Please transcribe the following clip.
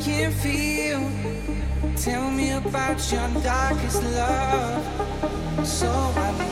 can feel. Tell me about your darkest love. So I